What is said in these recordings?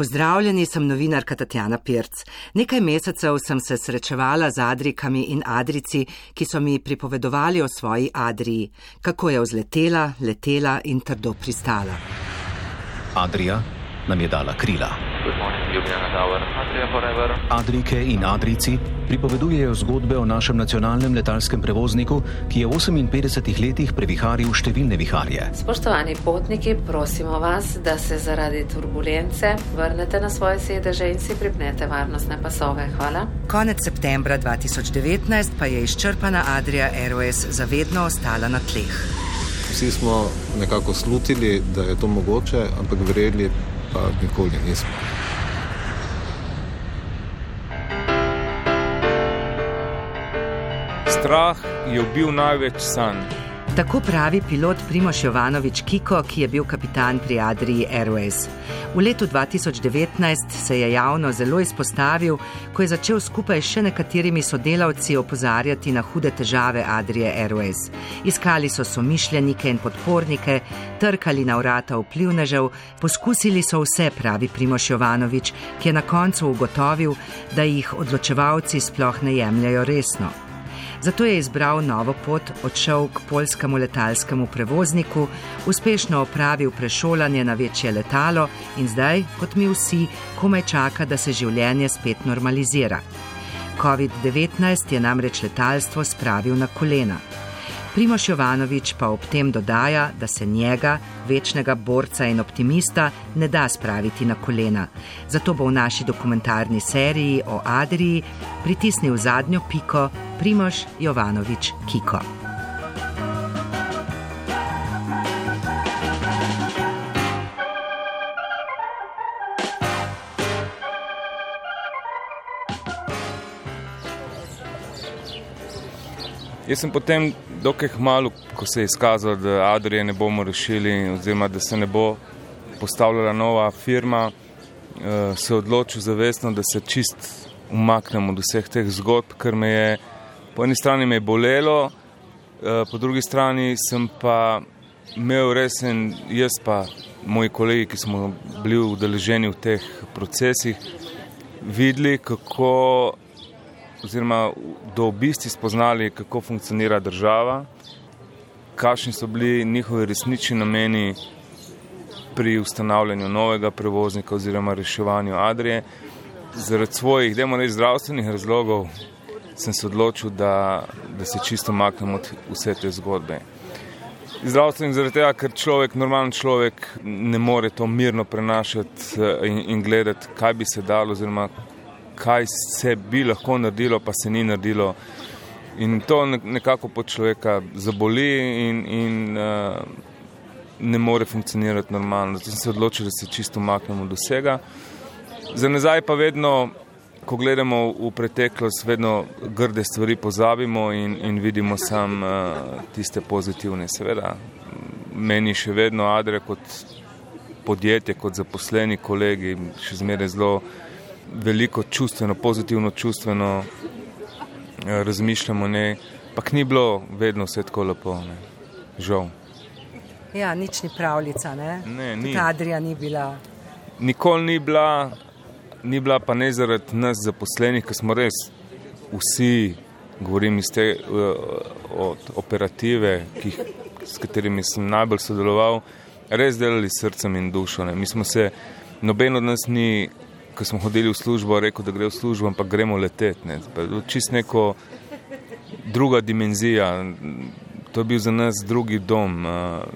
Pozdravljeni, sem novinarka Tatjana Pirc. Nekaj mesecev sem se srečevala z Adrikami in Adrici, ki so mi pripovedovali o svoji Adriji, kako je vzletela, letela in trdo pristala. Adrija nam je dala krila. Adrike in Adrici pripovedujejo zgodbe o našem nacionalnem letalskem prevozniku, ki je v 58 letih previharil številne viharje. Spoštovani potniki, prosimo vas, da se zaradi turbulence vrnete na svoje sedeže in si pripnete varnostne pasove. Hvala. Konec septembra 2019 pa je izčrpana Adrija Airways zavedno ostala na tleh. Vsi smo nekako slutili, da je to mogoče, ampak verjeli pa nikoli nismo. Strah je ubil največ sanj. Tako pravi pilot Primoš Jovanovič Kiko, ki je bil kapitan pri Adriji Airways. V letu 2019 se je javno zelo izpostavil, ko je začel skupaj s še nekaterimi sodelavci opozarjati na hude težave Adrije Airways. Iskali so somišljenike in podpornike, trkali na vrata vplivnežev, poskusili so vse, pravi Primoš Jovanovič, ki je na koncu ugotovil, da jih odločevalci sploh ne jemljajo resno. Zato je izbral novo pot, odšel k polskemu letalskemu prevozniku, uspešno opravil prešolanje na večje letalo in zdaj, kot mi vsi, komaj čaka, da se življenje spet normalizira. COVID-19 je namreč letalstvo spravil na kolena. Primoš Jovanovič pa ob tem dodaja, da se njega, večnega borca in optimista, ne da spraviti na kolena. Zato bo v naši dokumentarni seriji o Adriji pritisnil zadnjo piko Primoš Jovanovič Kiko. Jaz sem potem, dokaj malo, ko se je izkazalo, da Adrije ne bomo rešili, oziroma da se ne bo postavljala nova firma, eh, se odločil zavestno, da se čist umaknem od vseh teh zgodb, ker me je po eni strani me je bolelo, eh, po drugi strani sem pa imel resen, jaz pa moji kolegi, ki smo bili udeleženi v teh procesih, videli, kako oziroma do obisti spoznali, kako funkcionira država, kakšni so bili njihovi resnični nameni pri ustanavljanju novega prevoznika oziroma reševanju Adrije. Zaradi svojih, da reč, zdravstvenih razlogov sem se odločil, da, da se čisto maknem od vse te zgodbe. Zdravstveni zaradi tega, ker človek, normalen človek, ne more to mirno prenašati eh, in, in gledati, kaj bi se dalo, oziroma kaj se bi lahko naredilo, pa se ni naredilo. In to nekako po človeka zaboli in, in uh, ne more funkcionirati normalno. Zato sem se odločil, da se čisto umaknem od vsega. Za nazaj pa vedno, ko gledamo v preteklost, vedno grde stvari pozabimo in, in vidimo samo uh, tiste pozitivne. Seveda, meni še vedno Adre kot podjetje, kot zaposleni kolegi, še zmeraj zelo veliko čustveno, pozitivno čustveno eh, razmišljamo, ne, pa ni bilo vedno vse tako lepo, ne. žal. Ja, nič ni pravljica, ne? Ne, ni. Adrija ni bila. Nikoli ni bila, ni bila pa ne zaradi nas zaposlenih, ki smo res vsi, govorim iz te uh, operative, ki, s katerimi sem najbolj sodeloval, res delali srcem in dušo. Ne. Mi smo se, noben od nas ni ko smo hodili v službo, rekel, da gre v službo, ampak gremo leteti. Ne. Čist neko druga dimenzija, to je bil za nas drugi dom.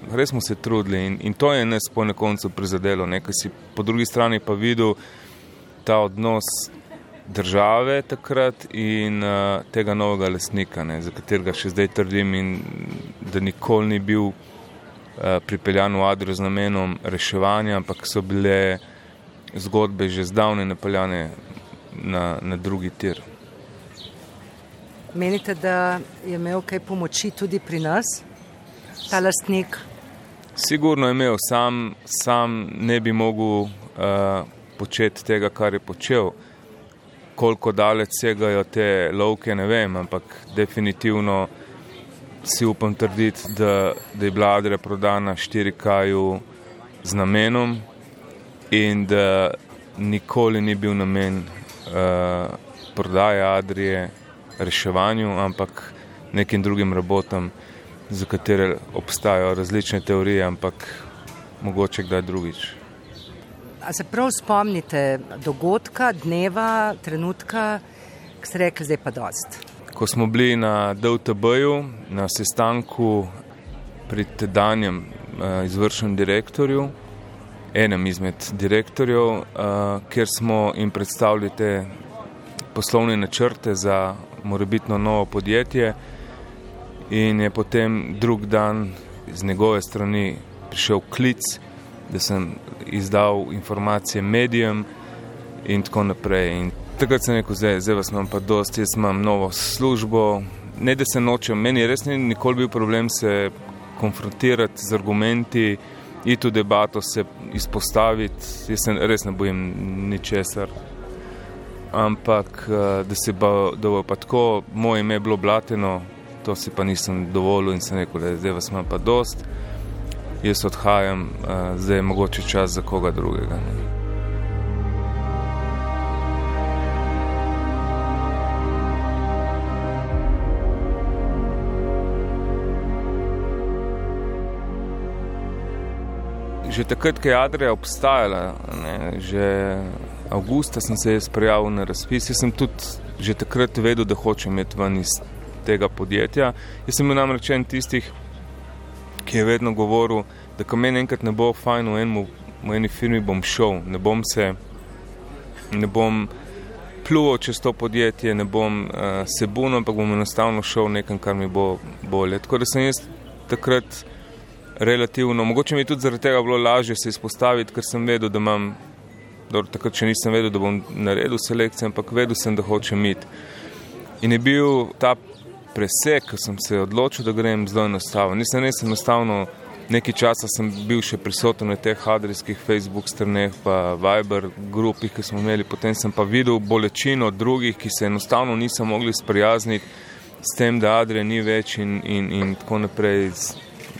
Res smo se trudili in, in to je nas po nekoncu prizadelo. Ne. Si po drugi strani pa videl ta odnos države takrat in uh, tega novega lesnika, ne, za katerega še zdaj trdim, in, da nikoli ni bil uh, pripeljan v Adrijo z namenom reševanja, ampak so bile zgodbe že zdavne napeljane na, na drugi tir. Menite, da je imel kaj pomoči tudi pri nas, ta lastnik? Sigurno je imel, sam, sam ne bi mogel uh, početi tega, kar je počel. Koliko daleč segajo te lovke, ne vem, ampak definitivno si upam trditi, da, da je bila Adrija prodana 4K z namenom, in da nikoli ni bil namen uh, prodaje Adrije, reševanju, ampak nekim drugim robotom, za katere obstajajo različne teorije, ampak mogoče kdaj drugič. A se prav spomnite dogodka, dneva, trenutka, ki ste rekli, zdaj pa dost? Ko smo bili na DTB-ju, na sestanku pri tedanjem uh, izvršnem direktorju, enem izmed direktorjev, uh, kjer smo jim predstavili te poslovne načrte za morebitno novo podjetje, in je potem drug dan z njegove strani prišel klic, da sem izdal informacije medijem in tako naprej. In takrat sem rekel, zdaj, zdaj vas imam pa dosti, jaz imam novo službo. Ne, da se nočem, meni res ni nikoli bil problem se konfrontirati z argumenti, iti v debato, se izpostaviti. Jaz se res ne bojim ničesar. Ampak, eh, da se bo, da bo pa tako, moje ime je bilo blateno, to si pa nisem dovolil in sem rekel, da zdaj vas imam pa dost, jaz odhajam, uh, zdaj je mogoče čas za koga drugega. Ne. Že takrat, ko je Adrija obstajala, ne, že avgusta sem se prijavil na razpis, jaz sem tudi že takrat vedel, da hočem imeti ven iz tega podjetja. Jaz sem bil namreč en tistih, ki je vedno govoril, da ko meni enkrat ne bo fajn v, enmu, v eni firmi, bom šel, ne bom se, ne bom pluval čez to podjetje, ne bom uh, se bunil, ampak bom enostavno šel nekam, kar mi bo bolje. Tako da sem jaz takrat relativno, mogoče mi je tudi zaradi tega bilo lažje se izpostaviti, ker sem vedel, da imam, dobro, takrat še nisem vedel, da bom naredil selekcijo, ampak vedel sem, da hočem iti. In je bil ta presek, ko sem se odločil, da grem zelo enostavno. Nisem res enostavno, nekaj časa sem bil še prisoten na teh adrijskih Facebook straneh, pa Viber grupih, ki smo imeli, potem sem pa videl bolečino drugih, ki se enostavno niso mogli sprijazniti s tem, da Adrija ni več in, in, in tako naprej.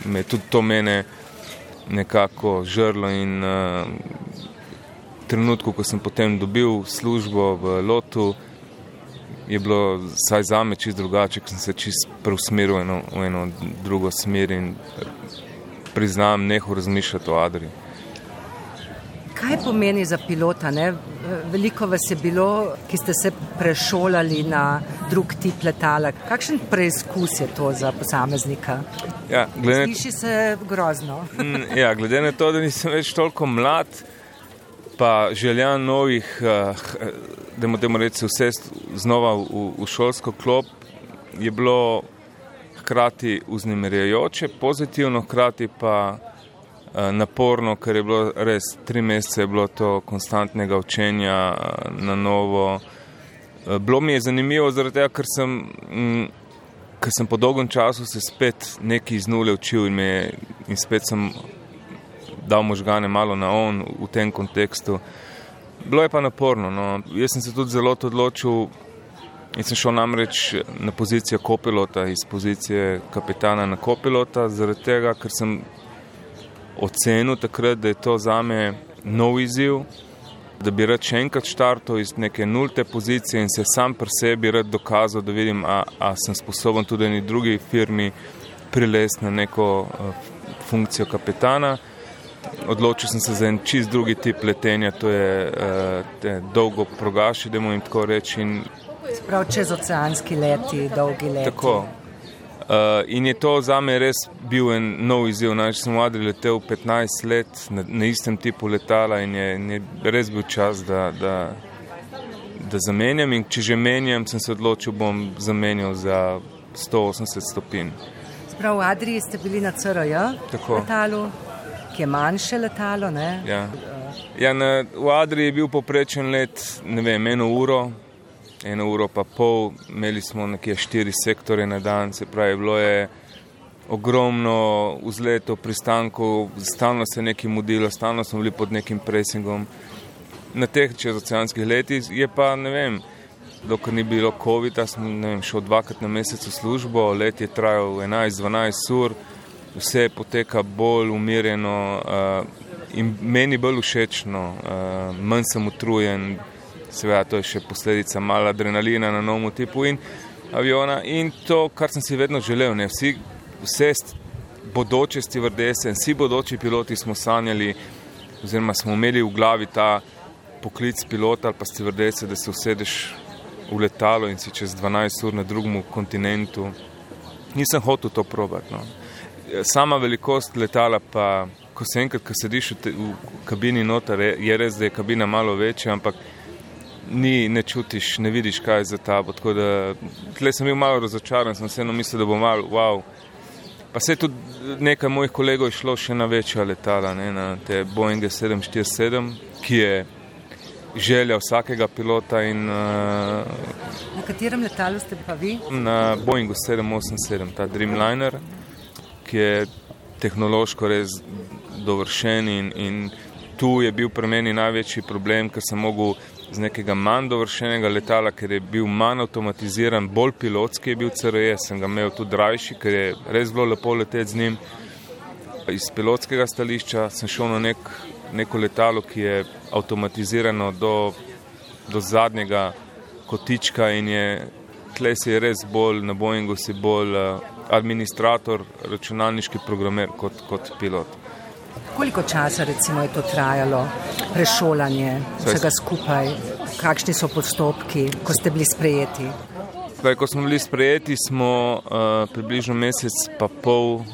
Me tudi to mene nekako žrlo in uh, trenutku, ko sem potem dobil službo v Lotu, je bilo vsaj za me čist drugače, ker sem se čist preusmeril eno, v eno drugo smer in priznam, neho razmišljati o Adri. Kaj pomeni za pilota? Ne? Veliko vas je bilo, ki ste se prešolali na drug tip letala. Kakšen preizkus je to za posameznika? Ja, glede, Sliši se grozno. Mm, ja, glede na to, da nisem več toliko mlad, pa želja novih, eh, da moramo reči vse znova v, v šolsko klop, je bilo hkrati uznemirjajoče, pozitivno, hkrati pa eh, naporno, ker je bilo res tri mesece je bilo to konstantnega učenja eh, na novo. Bilo mi je zanimivo zaradi tega, ker sem, mm, ker sem po dolgem času se spet nekaj iz nule učil in, me, in spet sem dal možgane malo na on v tem kontekstu. Bilo je pa naporno. No. Jaz sem se tudi zelo odločil in sem šel namreč na pozicijo kopilota iz pozicije kapitana na kopilota, zaradi tega, ker sem ocenil takrat, da je to za me nov izziv, da bi rad še enkrat štartil iz neke nulte pozicije in se sam pri sebi rad dokazal, da vidim, a, a sem sposoben tudi neki drugi firmi prilesti na neko uh, funkcijo kapitana odločil sem se za en čist drugi tip letenja, to je uh, dolgo progaši, da moram tako reči. In... Prav čez oceanski leti, dolgi leti. Tako. Uh, in je to za me res bil en nov izziv. Največ sem v Adri letel 15 let na, na istem tipu letala in je, in je res bil čas, da, da, da zamenjam. In če že menjam, sem se odločil, bom zamenjal za 180 stopinj. Prav v Adriji ste bili na CRJ letalu ki je manjše letalo. Ja. Ja, na, v Adri je bil poprečen let ne vem, eno uro, eno uro pa pol, imeli smo nekje štiri sektore na dan, se pravi, bilo je ogromno vzletov, pristankov, stalno se je nekaj mudilo, stalno smo bili pod nekim presingom. Na teh čezoceanskih letih je pa ne vem. Dokler ni bilo COVID-a, sem vem, šel dvakrat na mesec v službo, let je trajal 11-12 ur, vse poteka bolj umirjeno, uh, in meni bolj všečno, uh, manj sem utrujen, seveda to je še posledica malo adrenalina na novem tipu in aviona in to, kar sem si vedno želel. Ne? Vsi, vse bodoče stivrdese in vsi bodoči piloti smo sanjali, oziroma smo imeli v glavi ta poklic pilota ali pa stivrdese, da se usedeš v letalo in si čez 12 ur na drugem kontinentu. Nisem hotel to probati. No. Sama velikost letala pa ko se enkrat, ko sediš v, te, v kabini noter, je res, da je kabina malo večja, ampak ni, ne čutiš, ne vidiš, kaj je za tabo. Tako da tle sem bil malo razočaran, sem se eno mislil, da bo malo, wow. Pa se je tudi nekaj mojih kolegov išlo še na večja letala, ne, na te Boeing 747, ki je želja vsakega pilota. In, uh, na katerem letalu ste pa vi? Na Boeingu 787, ta Dreamliner, ki je tehnološko res dovršen in, in tu je bil pri meni največji problem, ker sem mogel z nekega manj dovršenega letala, ker je bil manj avtomatiziran, bolj pilotski je bil CRE, sem ga imel tudi drajši, ker je res bilo lepo leteti z njim. Iz pilotskega stališča sem šel na nek, neko letalo, ki je avtomatizirano do, do zadnjega kotička in je tle si res bolj, na Boeingu si bolj uh, administrator, računalniški programer kot, kot pilot. Koliko časa recimo, je to trajalo, prešolanje vsega skupaj, kakšni so postopki, ko ste bili sprejeti? Zdaj, ko smo bili sprejeti, smo uh, približno mesec pa pol uh,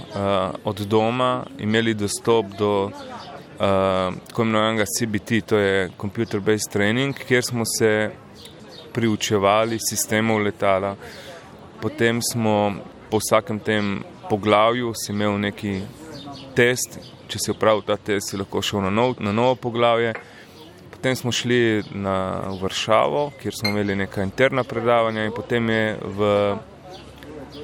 od doma imeli dostop do uh, tako imenovanega CBT, to je Computer Based Training, kjer smo se priučevali sistemov letala. Potem smo po vsakem tem poglavju imel neki test, če si opravil ta test, si lahko šel na, nov, na novo poglavje. Potem smo šli na Vršavo, kjer smo imeli neka interna predavanja, in potem je v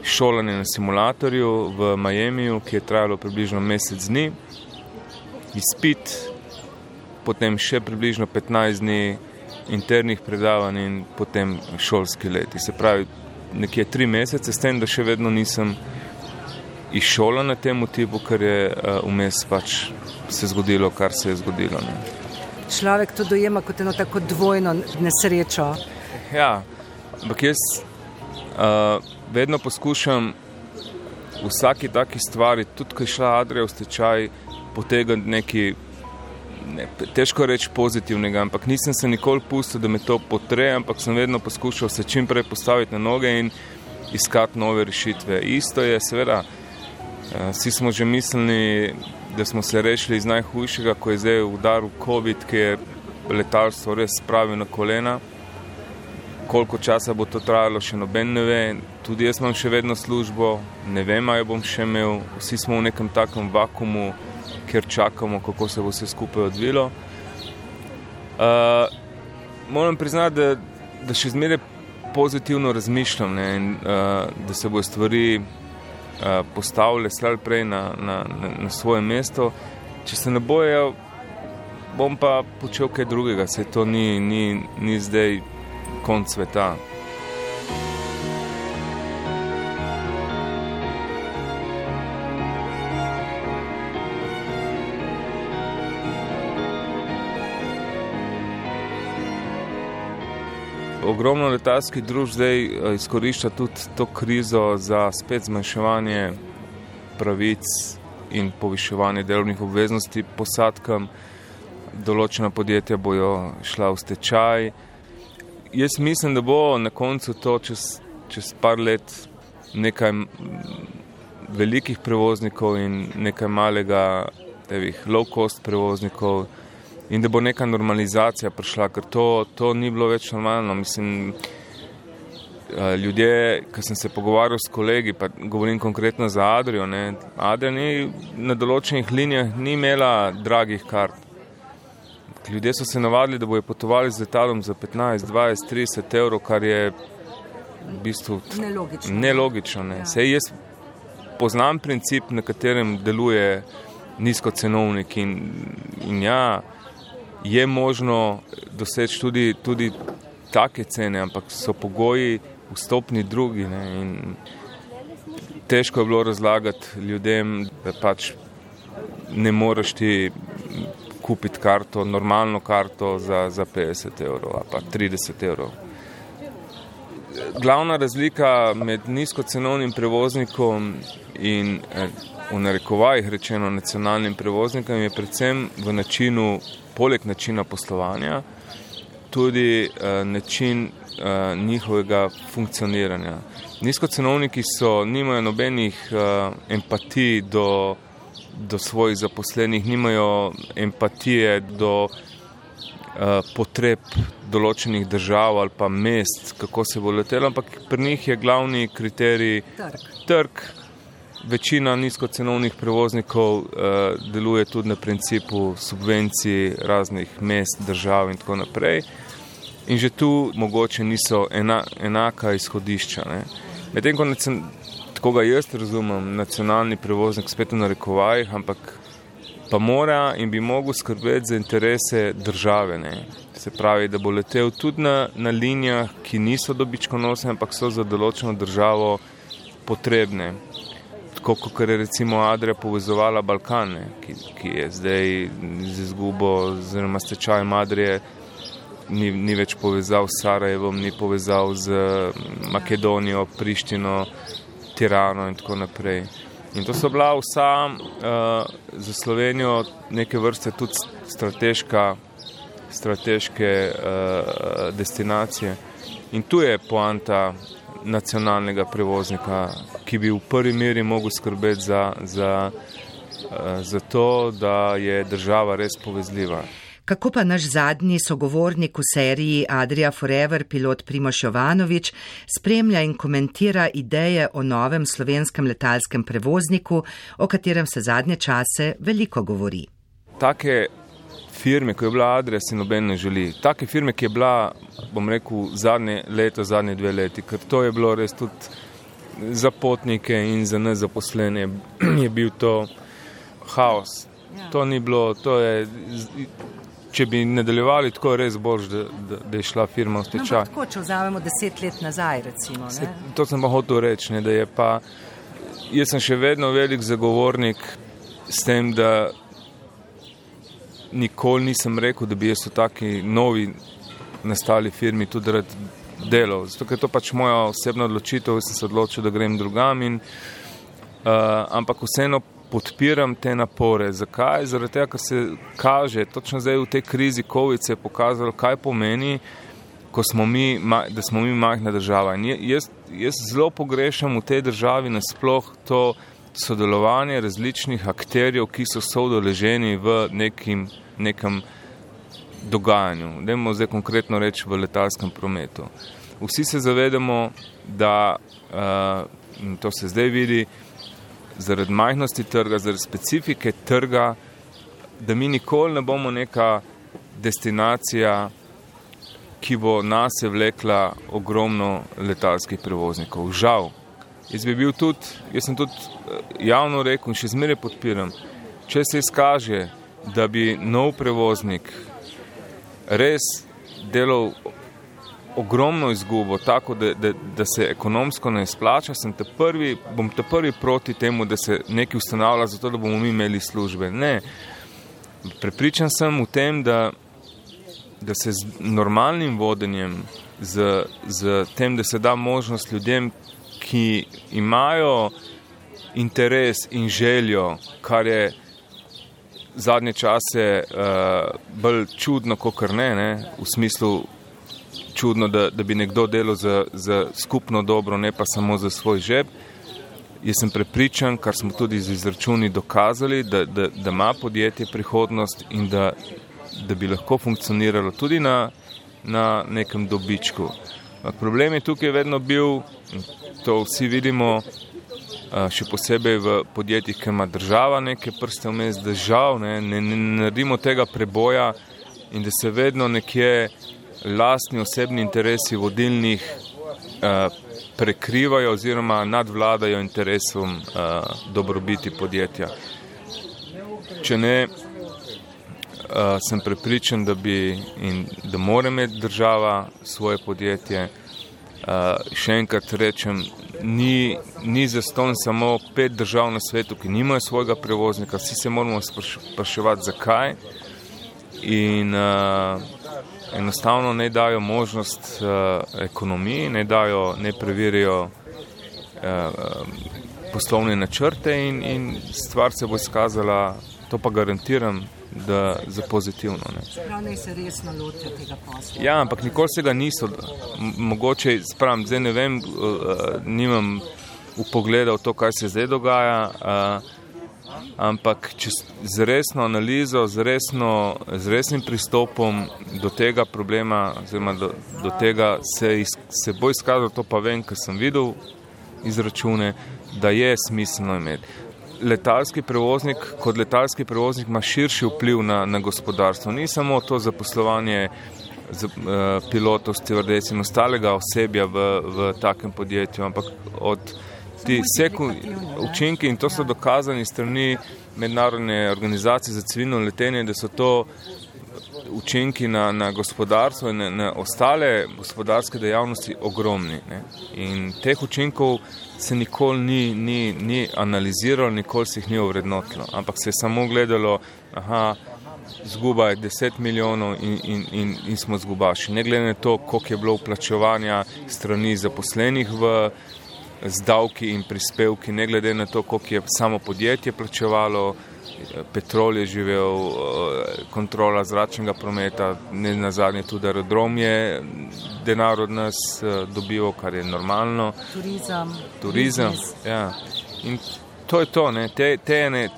šolanje na simulatorju v Miamiju, ki je trajalo približno mesec dni, izpit, potem še približno 15 dni internih predavanj in potem šolski let. Se pravi, nekje tri mesece, s tem, da še vedno nisem izšola na tem tipu, ker je uh, vmes pač se zgodilo, kar se je zgodilo. Ne. Človek to dojema kot eno tako dvojno nesrečo. Ja, ampak jaz uh, vedno poskušam vsaki taki stvari, tudi ko je šla Adrija v stečaj, potegniti neki. Ne, težko reči pozitivnega, ampak nisem se nikoli pustil, da me to potre, ampak sem vedno poskušal se čim prej postaviti na noge in iskati nove rešitve. Isto je, seveda, Eh, vsi smo že mislili, da smo se rešili iz najhujšega, ko je zdaj udaril COVID, ki je letalstvo res spravil na kolena. Koliko časa bo to trajalo, še noben ne ve. Tudi jaz imam še vedno službo, ne vem, ali bom še imel. Vsi smo v nekem takem vakumu, kjer čakamo, kako se bo vse skupaj odvilo. Uh, moram priznati, da, da še zmeraj pozitivno razmišljam ne, in uh, da se bo stvari Eh, postavili slej prej na, na, na, na svoje mesto. Če se ne bojo, bom pa počel kaj drugega, se to ni, ni, ni zdaj konc sveta. Ogromno letalskih družb zdaj eh, izkorišča tudi to krizo za spet zmanjševanje pravic in poviševanje delovnih obveznosti posadkam. Določena podjetja bojo šla v stečaj. Jaz mislim, da bo na koncu to čez, čez par let nekaj velikih prevoznikov in nekaj malega, tevih low cost prevoznikov in da bo neka normalizacija prišla, ker to, to ni bilo več normalno. Mislim, eh, ljudje, ki sem se pogovarjal s kolegi, pa govorim konkretno za Adrijo, ne, Adrija ni na določenih linijah ni imela dragih kart. Ljudje so se navadili, da bojo potovali z letalom za 15, 20, 30 evrov, kar je v bistvu nelogično. nelogično ne. Ja. Sej jaz poznam princip, na katerem deluje nizkocenovnik in, in ja, je možno doseči tudi, tudi take cene, ampak so pogoji vstopni drugi. Težko je bilo razlagati ljudem, da pač ne moreš ti kupiti karto, normalno karto za, za 50 evrov ali pa 30 evrov. Glavna razlika med nizkocenovnim prevoznikom in eh, v narekovajih rečeno nacionalnim prevoznikom je predvsem v načinu, poleg načina poslovanja, tudi eh, način eh, njihovega funkcioniranja. Nizkocenovniki so, nimajo nobenih empatij do, do svojih zaposlenih, nimajo empatije do potreb določenih držav ali pa mest, kako se bo letelo, ampak pri njih je glavni kriterij trg. trg Večina nizkocenovnih prevoznikov uh, deluje tudi na principu subvencij raznih mest, držav in tako naprej. In že tu mogoče niso ena, enaka izhodišča. Medtem ko tako ga jaz razumem, nacionalni prevoznik spet v narekovajih, ampak pa mora in bi mogel skrbeti za interese države. Ne? Se pravi, da bo letel tudi na, na linijah, ki niso dobičkonosne, ampak so za določeno državo potrebne tako kot je recimo Adrija povezovala Balkane, ki, ki je zdaj z izgubo oziroma stečajem Adrije ni, ni več povezal s Sarajevom, ni povezal z Makedonijo, Prištino, Tirano in tako naprej. In to so bila vsa uh, za Slovenijo neke vrste tudi strateška, strateške uh, destinacije. In tu je poanta nacionalnega prevoznika, ki bi v prvi meri mogel skrbeti za, za, eh, za to, da je država res povezljiva. Kako pa naš zadnji sogovornik v seriji Adria Forever, pilot Primoš Jovanovič, spremlja in komentira ideje o novem slovenskem letalskem prevozniku, o katerem se zadnje čase veliko govori. Take firme, kot je bila Adria, si noben ne želi. Take firme, ki je bila, bom rekel, zadnje leto, zadnje dve leti, ker to je bilo res tudi za potnike in za nezaposlene, je bil to haos. Ja. To ni bilo, to je. Če bi nadaljevali tako, je res bolj, da, da, da je šla firma v no, stečaj. No, tako, če vzamemo deset let nazaj, recimo. Se, to sem pa hotel reči, ne, da je pa. Jaz sem še vedno velik zagovornik s tem, da nikoli nisem rekel, da bi jaz v taki novi nastali firmi tudi rad delal. Zato je to pač moja osebna odločitev, jaz sem se odločil, da grem drugam. In, uh, ampak vseeno podpiram te napore. Zakaj? Zaradi tega, ker se kaže, točno zdaj v tej krizi COVID se je pokazalo, kaj pomeni, smo mi, da smo mi majhna država. In jaz, jaz zelo pogrešam v tej državi nasploh to sodelovanje različnih akterjev, ki so soodeleženi v nekim, nekem dogajanju. Dajmo zdaj konkretno reči v letalskem prometu. Vsi se zavedamo, da uh, to se zdaj vidi, zaradi majhnosti trga, zaradi specifike trga, da mi nikoli ne bomo neka destinacija, ki bo nas vlekla ogromno letalskih prevoznikov. Žal, Jaz bi bil tudi, jaz sem tudi eh, javno rekel in še zmeraj podpiram, če se izkaže, da bi nov prevoznik res delal ogromno izgubo, tako da, da, da se ekonomsko ne izplača, sem te prvi, bom te prvi proti temu, da se nekaj ustanavlja, zato da bomo mi imeli službe. Ne. Prepričan sem v tem, da, da se z normalnim vodenjem, z, z tem, da se da možnost ljudem, ki imajo interes in željo, kar je zadnje čase uh, bolj čudno, kot ne, ne, v smislu čudno, da, da bi nekdo delal za, za skupno dobro, ne pa samo za svoj žep. Jaz sem prepričan, kar smo tudi z izračuni dokazali, da, da, da ima podjetje prihodnost in da, da bi lahko funkcioniralo tudi na, na nekem dobičku. Problem je tukaj vedno bil, to vsi vidimo, še posebej v podjetjih, ki ima država neke prste vmes, da žal ne, ne, ne naredimo tega preboja in da se vedno nekje lastni osebni interesi vodilnih prekrivajo oziroma nadvladajo interesom dobrobiti podjetja. Če ne, sem prepričan, da bi in da mora imeti država svoje podjetje. Uh, še enkrat rečem, ni, ni zaston samo pet držav na svetu, ki nimajo svojega prevoznika, vsi se moramo spraševati, zakaj. in uh, enostavno ne dajo možnost uh, ekonomiji, ne, dajo, ne preverijo uh, poslovne načrte in, in stvar se bo izkazala, to pa garantiram, da za pozitivno. Pravno se resno lotijo tega posla. Ja, ampak nikoli se ga niso, mogoče, spravim, zdaj ne vem, uh, nimam upogleda v to, kaj se zdaj dogaja. Uh, ampak z resno analizo, z, resno, z resnim pristopom do tega problema, oziroma do, do tega se, iz, se bo izkazalo, to pa vem, ker sem videl izračune, da je smiselno imeti. Letalski prevoznik kot letalski prevoznik ima širši vpliv na, na gospodarstvo. Ni samo to zaposlovanje z, uh, pilotov, stevardec in ostalega osebja v, v takem podjetju, ampak od ti učinki in to so dokazani strani mednarodne organizacije za civilno letenje, da so to učinki na, na gospodarstvo in na, na ostale gospodarske dejavnosti ogromni. Ne? In teh učinkov se nikoli ni, ni, ni analiziralo, nikoli se jih ni ovrednotilo, ampak se je samo gledalo, aha, zguba je 10 milijonov in, in, in, in smo zgubaši. Ne glede na to, koliko je bilo uplačevanja strani zaposlenih v z davki in prispevki, ne glede na to, koliko je samo podjetje plačevalo, petrol je živel, kontrola zračnega prometa, ne na zadnje tudi aerodrom je denar od nas eh, dobival, kar je normalno. Turizem. Turizem, ja. In to je to, ne, te, te ne,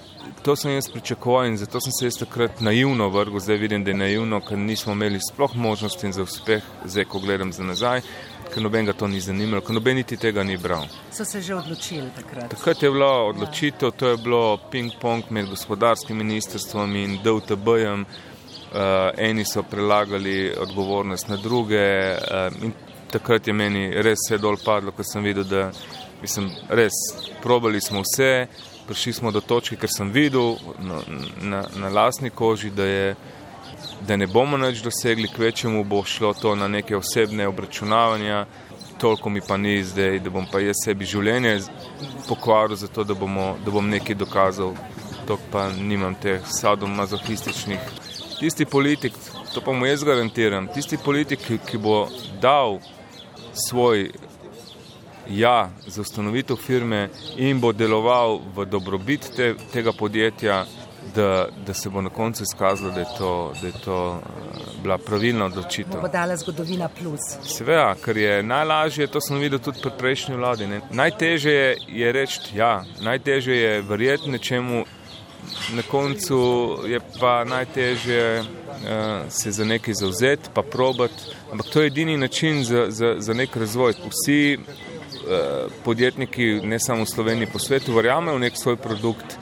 to sem jaz pričakoval in zato sem se jaz takrat naivno vrgel, zdaj vidim, da je naivno, ker nismo imeli sploh možnosti za uspeh, zdaj ko gledam za nazaj ker noben ga to ni zanimalo, ker noben niti tega ni bral. So se že odločili takrat? Takrat je bila odločitev, to je bilo ping-pong med gospodarskim ministrstvom in DVTB-jem. Uh, eni so prelagali odgovornost na druge uh, in takrat je meni res vse dol padlo, ko sem videl, da mislim, res probali smo vse, prišli smo do točke, ker sem videl no, na, na lasni koži, da je da ne bomo nič dosegli, kvečemu bo šlo to na neke osebne obračunavanja, toliko mi pa ni zdaj, da bom pa jaz sebi življenje pokvaril za to, da, bomo, da bom nekaj dokazal, to pa nimam teh sadomazohističnih. Tisti politik, to pa mu jaz garantiram, tisti politik, ki bo dal svoj ja za ustanovitev firme in bo deloval v dobrobit te, tega podjetja, da, da se bo na koncu izkazalo, da je to, da je to uh, bila pravilna odločitev. Bo dala zgodovina plus. Seveda, ker je najlažje, to sem videl tudi pri prejšnji vladi. Ne. Najtežje je, je reči ja, najtežje je verjeti nečemu, na koncu je pa najtežje uh, se za nekaj zauzeti, pa probati. Ampak to je edini način za, za, za nek razvoj. Vsi uh, podjetniki, ne samo v Sloveniji, po svetu, verjamejo v nek svoj produkt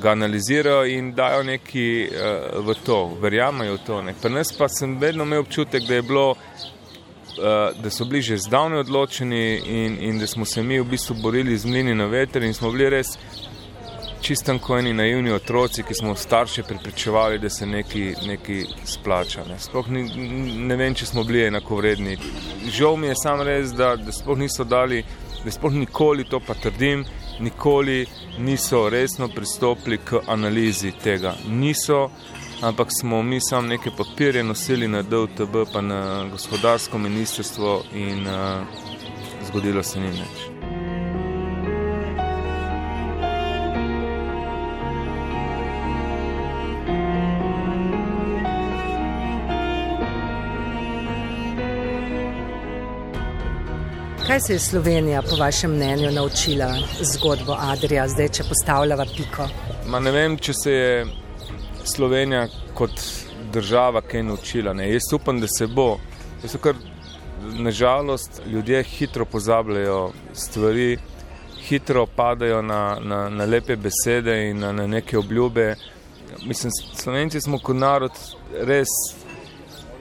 ga analizirajo in dajo neki uh, v to, verjamejo v to. Ne. Pri nas pa sem vedno imel občutek, da, bilo, uh, da so bili že zdavne odločeni in, in da smo se mi v bistvu borili z mlini na veter in smo bili res čistem kot eni naivni otroci, ki smo starše pripričevali, da se nekaj splača. Ne. Sploh ni, ne vem, če smo bili enako vredni. Žal mi je sam res, da, da sploh niso dali, da sploh nikoli to pa trdim nikoli niso resno pristopili k analizi tega. Niso, ampak smo mi sam neke podpirje nosili na DLTB, pa na gospodarsko ministrstvo in uh, zgodilo se ni nič. Kaj se je Slovenija, po vašem mnenju, naučila zgodbo Adrija, zdaj če postavljava piko? Ma ne vem, če se je Slovenija kot država kaj naučila. Ne. Jaz upam, da se bo. Jaz kar nažalost ljudje hitro pozabljajo stvari, hitro padajo na, na, na lepe besede in na, na neke obljube. Mislim, Slovenci smo kot narod res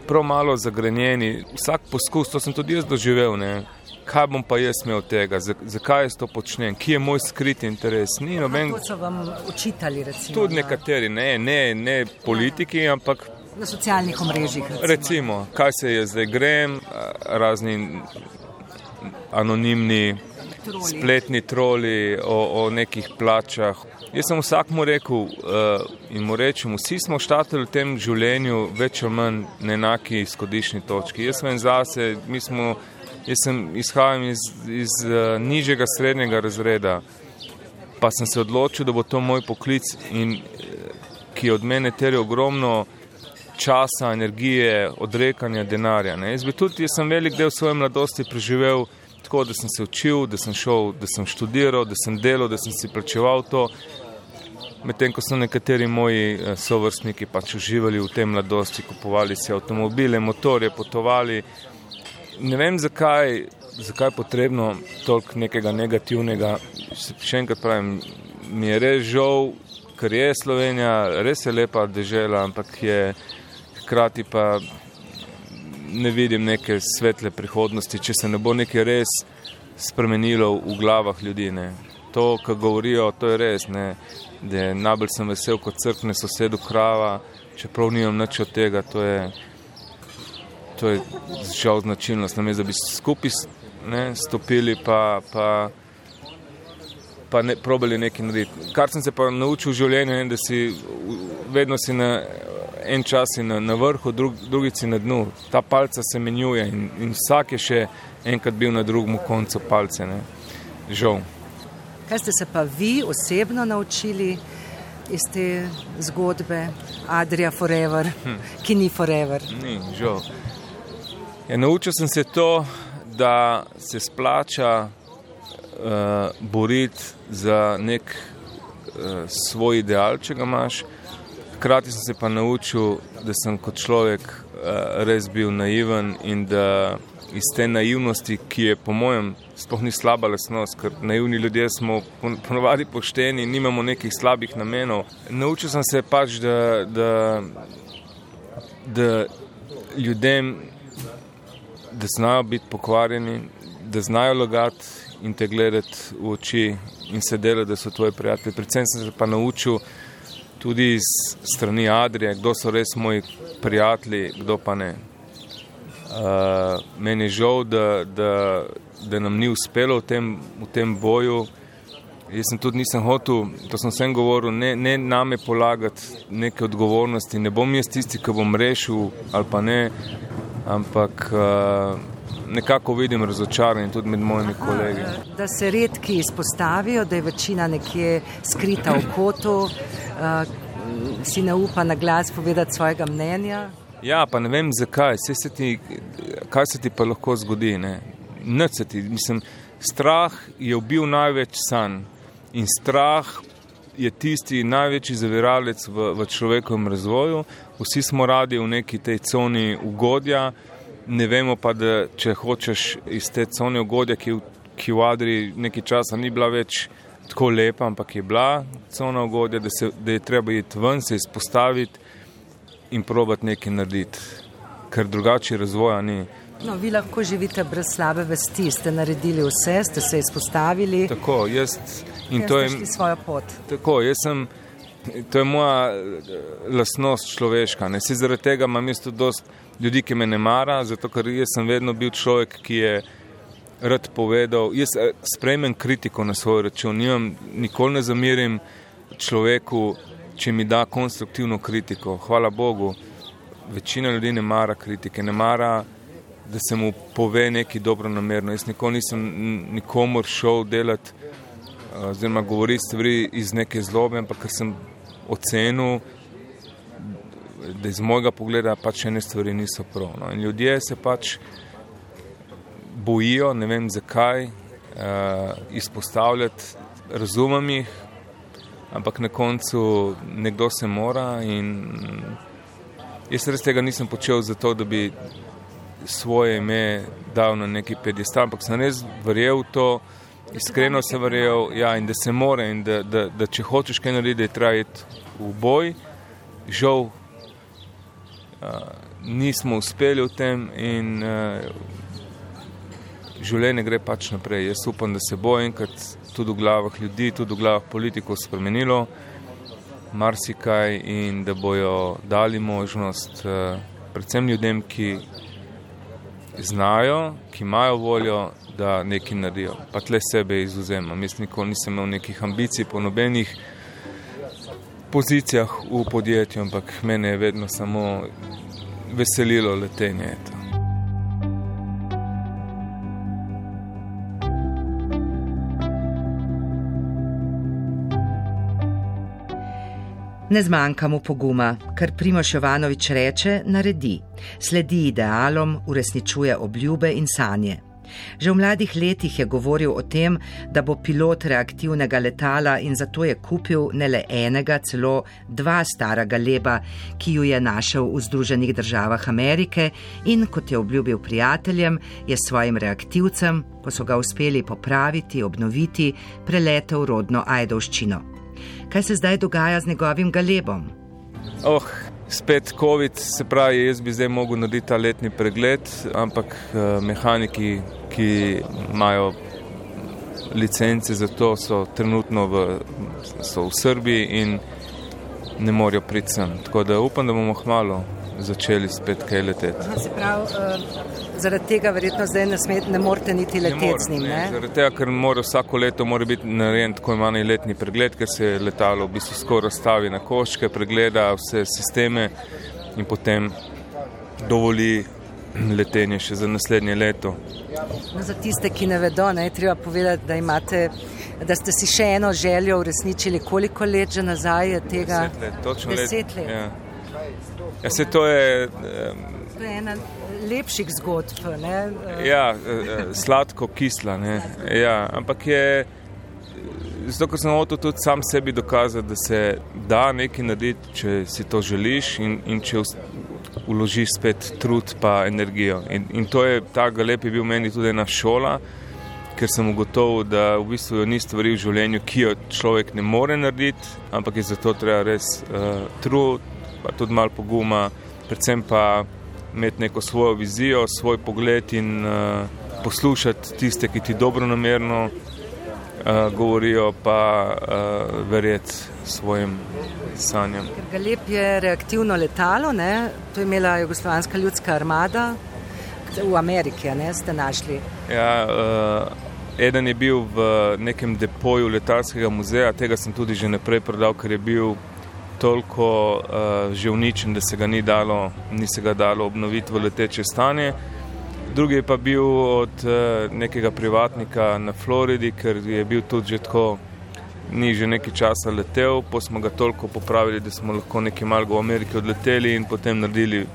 prav malo zagrenjeni. Vsak poskus, to sem tudi jaz doživel. Ne kaj bom pa jaz imel od tega, zakaj jaz to počnem, kje je moj skriti interes. Ni noben. Kako so vam učitali? Recimo, tudi nekateri, ne, ne, ne politiki, ja. ampak. Na socialnih omrežjih. Recimo. recimo, kaj se je zdaj grem, razni anonimni spletni troli, o, o nekih plačah. Jaz sem vsakmu rekel uh, in mu rečem, vsi smo štatili v tem življenju več ali manj na enaki izhodišni točki. Jaz sem zase, mi smo, jaz sem izhajam iz, iz uh, nižjega srednjega razreda, pa sem se odločil, da bo to moj poklic in ki od mene terja ogromno časa, energije, odrekanja denarja. Ne. Jaz bi tudi, jaz sem velik del svoje mladosti preživel tako, da sem se učil, da sem šel, da sem študiral, da sem delal, da sem si plačeval to. Medtem ko so nekateri moji eh, sovrstniki pač uživali v tem mladosti, kupovali si avtomobile, motorje, potovali. Ne vem, zakaj, zakaj je potrebno toliko nekega negativnega. Še enkrat pravim, mi je res žal, ker je Slovenija res je lepa država, ampak je hkrati pa ne vidim neke svetle prihodnosti, če se ne bo nekaj res spremenilo v glavah ljudi. Ne. To, kar govorijo, to je res. Ne. Da najbolj sem vesel, kot crkne sosedu krava, čeprav nimam nič od tega. To je, to je žal značilnost. Namesto da bi skupaj ne, stopili, pa, pa, pa ne, probali nekaj narediti. Kar sem se pa naučil v življenju, je, da si vedno si na en čas na, na vrhu, drug, drugici na dnu. Ta palca se menjuje in, in vsak je še enkrat bil na drugem koncu palce. Ne. Žal. Kaj ste se pa vi osebno naučili iz te zgodbe Adrija Forever, hm. ki ni Forever? Ni, žal. Ja, naučil sem se to, da se splača uh, boriti za nek uh, svoj ideal, če ga imaš. Hkrati sem se pa naučil, da sem kot človek uh, res bil naiven in da iz te naivnosti, ki je po mojem sploh ni slaba lesnost, ker naivni ljudje smo ponovadi pošteni in nimamo nekih slabih namenov. Naučil sem se pač, da, da, da ljudem, da znajo biti pokvarjeni, da znajo lagati in te gledati v oči in se delati, da so tvoji prijatelji. Predvsem sem se pa naučil, tudi iz strani Adrije, kdo so res moji prijatelji, kdo pa ne. Uh, meni je žal, da, da, da nam ni uspelo v tem, v tem boju. Jaz sem tudi nisem hotel, to sem vsem govoril, ne, ne name polagati neke odgovornosti. Ne bom jaz tisti, ki bom rešil ali pa ne, ampak uh, nekako vidim razočaranje tudi med mojimi kolegi. Da se redki izpostavijo, da je večina nekje skrita v kotu, uh, si ne upa na glas povedati svojega mnenja. Ja, pa ne vem zakaj, se ti, kaj se ti pa lahko zgodi. Ti, mislim, strah je ubil največ sanj in strah je tisti največji zaviralec v, v človekovem razvoju. Vsi smo radi v neki tej coni ugodja, ne vemo pa, da če hočeš iz te cone ugodja, ki, ki v Adri nekaj časa ni bila več tako lepa, ampak je bila cona ugodja, da, se, da je treba iti ven, se izpostaviti in probati nekaj narediti, ker drugače razvoja ni. No, vi lahko živite brez slabe vesti, ste naredili vse, ste se izpostavili. Tako, jaz in to je svoja pot. Tako, jaz sem. To je moja lasnost človeška. Ne? Zaradi tega imam isto dost ljudi, ki me ne mara, zato ker jaz sem vedno bil človek, ki je rad povedal. Jaz eh, sprejmem kritiko na svoj račun. Nimam, nikoli ne zamirim človeku, če mi da konstruktivno kritiko. Hvala Bogu, večina ljudi ne mara kritike, ne mara, da se mu pove nekaj dobro namerno. Jaz nikoli nisem nikomor šel delati, eh, oziroma govoriti stvari iz neke zlobe, ampak ker sem ocenil, da iz mojega pogleda pač ene stvari niso prav. No. In ljudje se pač bojijo, ne vem zakaj, uh, izpostavljati, razumem jih, ampak na koncu nekdo se mora in jaz res tega nisem počel zato, da bi svoje ime dal na neki pedestal, ampak sem res verjel v to, iskreno sem verjel, ja, in da se mora in da, da, da če hočeš kaj narediti, da je trajati v boj. Žal, nismo uspeli v tem in uh, življenje gre pač naprej. Jaz upam, da se bo enkrat tudi v glavah ljudi, tudi v glavah politikov spremenilo marsikaj in da bojo dali možnost uh, predvsem ljudem, ki znajo, ki imajo voljo, da nekaj naredijo. Pa tle sebe izuzemam. Jaz nikoli nisem imel nekih ambicij po nobenih pozicijah v podjetju, ampak mene je vedno samo veselilo letenje. To. Ne zmanjka mu poguma, kar Primoš Jovanovič reče, naredi. Sledi idealom, uresničuje obljube in sanje. Že v mladih letih je govoril o tem, da bo pilot reaktivnega letala in zato je kupil ne le enega, celo dva stara galeba, ki ju je našel v Združenih državah Amerike in kot je obljubil prijateljem, je svojim reaktivcem, ko so ga uspeli popraviti, obnoviti, preletel rodno Ajdovščino. Kaj se zdaj dogaja z njegovim galebom? Oh, spet COVID, se pravi, jaz bi zdaj mogel narediti ta letni pregled, ampak uh, mehaniki, ki imajo licence za to, so trenutno v, so v Srbiji in ne morejo priti sem. Tako da upam, da bomo hmalo začeli spet kaj leteti. Se pravi, uh, zaradi tega verjetno zdaj ne, sme, ne morete niti leteti z njim. Ne? Ne, zaradi tega, ker mora vsako leto mora biti narejen tako imenovani letni pregled, ker se letalo v bistvu skoraj stavi na koščke, pregleda vse sisteme in potem dovoli letenje še za naslednje leto. No, za tiste, ki ne vedo, ne, treba povedati, da imate. Da ste si še eno željo uresničili, koliko let že nazaj je tega? Deset let, točno Deset let. Ja. Ja, se to je. To je ena lepših zgodb. Ne? Ja, sladko, kisla. Ja, ampak je. Zato, ker sem hotel tudi sam sebi dokazati, da se da nekaj narediti, če si to želiš in, in če vložiš spet trud in energijo. In, in to je ta galep je bil meni tudi ena šola, ker sem ugotovil, da v bistvu ni stvari v življenju, ki jo človek ne more narediti, ampak je zato treba res uh, trud, pa tudi malo poguma, predvsem pa imeti neko svojo vizijo, svoj pogled in uh, poslušati tiste, ki ti dobro namerno uh, govorijo, pa uh, verjeti svojim sanjam. Galep je reaktivno letalo, ne? to je imela Jugoslovanska ljudska armada. V Ameriki, ne ste našli? Ja, uh, eden je bil v nekem depoju letalskega muzeja, tega sem tudi že naprej prodal, ker je bil toliko uh, že uničen, da se ga ni dalo, ni se ga dalo obnoviti v leteče stanje. Drugi je pa bil od uh, nekega privatnika na Floridi, ker je bil tudi že tako, ni že nekaj časa letel, pa smo ga toliko popravili, da smo lahko nekaj malgo v Ameriki odleteli in potem naredili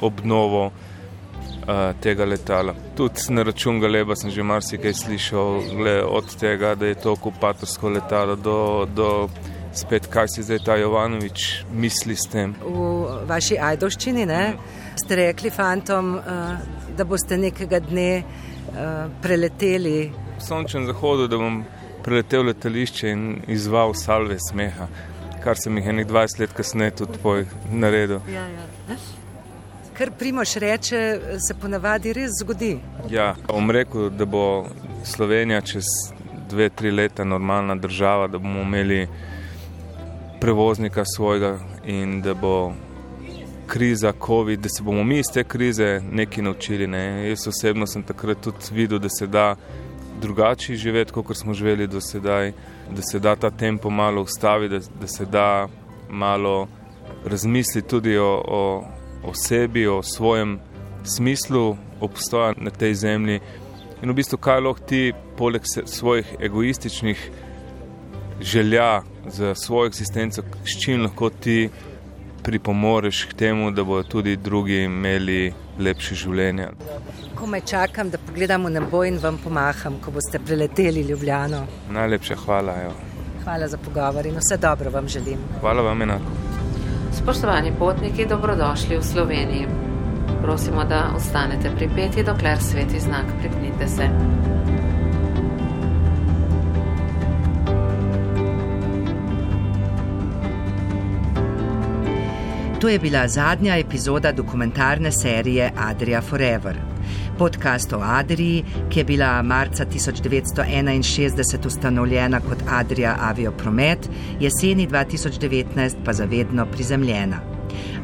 obnovo uh, tega letala. Tudi na račun Galeba sem že marsikaj slišal, gle, od tega, da je to okupatorsko letalo do. do spet, kaj si zdaj ta Jovanovič misli s tem. V vaši ajdoščini ne, ste rekli fantom, uh, da boste nekega dne uh, preleteli. V sončnem zahodu, da bom preletel letališče in izval salve smeha, kar sem jih enih 20 let kasneje tudi tvoj naredil. Ja, ja. Kar Primoš reče, se ponavadi res zgodi. Ja, bom rekel, da bo Slovenija čez dve, tri leta normalna država, da bomo imeli prevoznika svojega in da bo kriza COVID, da se bomo mi iz te krize nekaj naučili. Ne. Jaz osebno sem takrat tudi videl, da se da drugače živeti, kot smo živeli do sedaj, da se da ta tempo malo ustavi, da, da se da malo razmisliti tudi o, o, o sebi, o svojem smislu obstoja na tej zemlji. In v bistvu, kaj lahko ti, poleg svojih egoističnih želja za svojo eksistenco, s čim lahko ti pripomoreš k temu, da bodo tudi drugi imeli lepše življenje. Ko me čakam, da pogledam v nebo in vam pomaham, ko boste preleteli Ljubljano. Najlepša hvala. Jo. Hvala za pogovor in vse dobro vam želim. Hvala vam enako. Spoštovani potniki, dobrodošli v Sloveniji. Prosimo, da ostanete pripeti, dokler sveti znak pripnite se. To je bila zadnja epizoda dokumentarne serije Adria Forever. Podcast o Adriji, ki je bila marca 1961 ustanovljena kot Adria Aviopromet, jeseni 2019 pa zavedno prizemljena.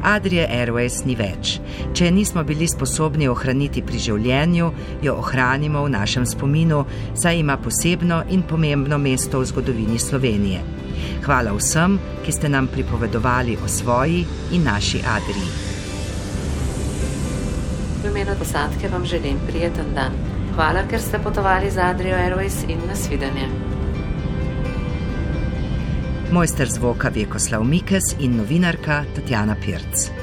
Adrije Airways ni več. Če nismo bili sposobni ohraniti pri življenju, jo ohranimo v našem spominu, saj ima posebno in pomembno mesto v zgodovini Slovenije. Hvala vsem, ki ste nam pripovedovali o svoji in naši Adriji. V imenu posadke vam želim prijeten dan. Hvala, ker ste potovali z Adrijo Airways in nasvidenje. Mojster zvoka Vjekoslav Mikes in novinarka Tatjana Pirc.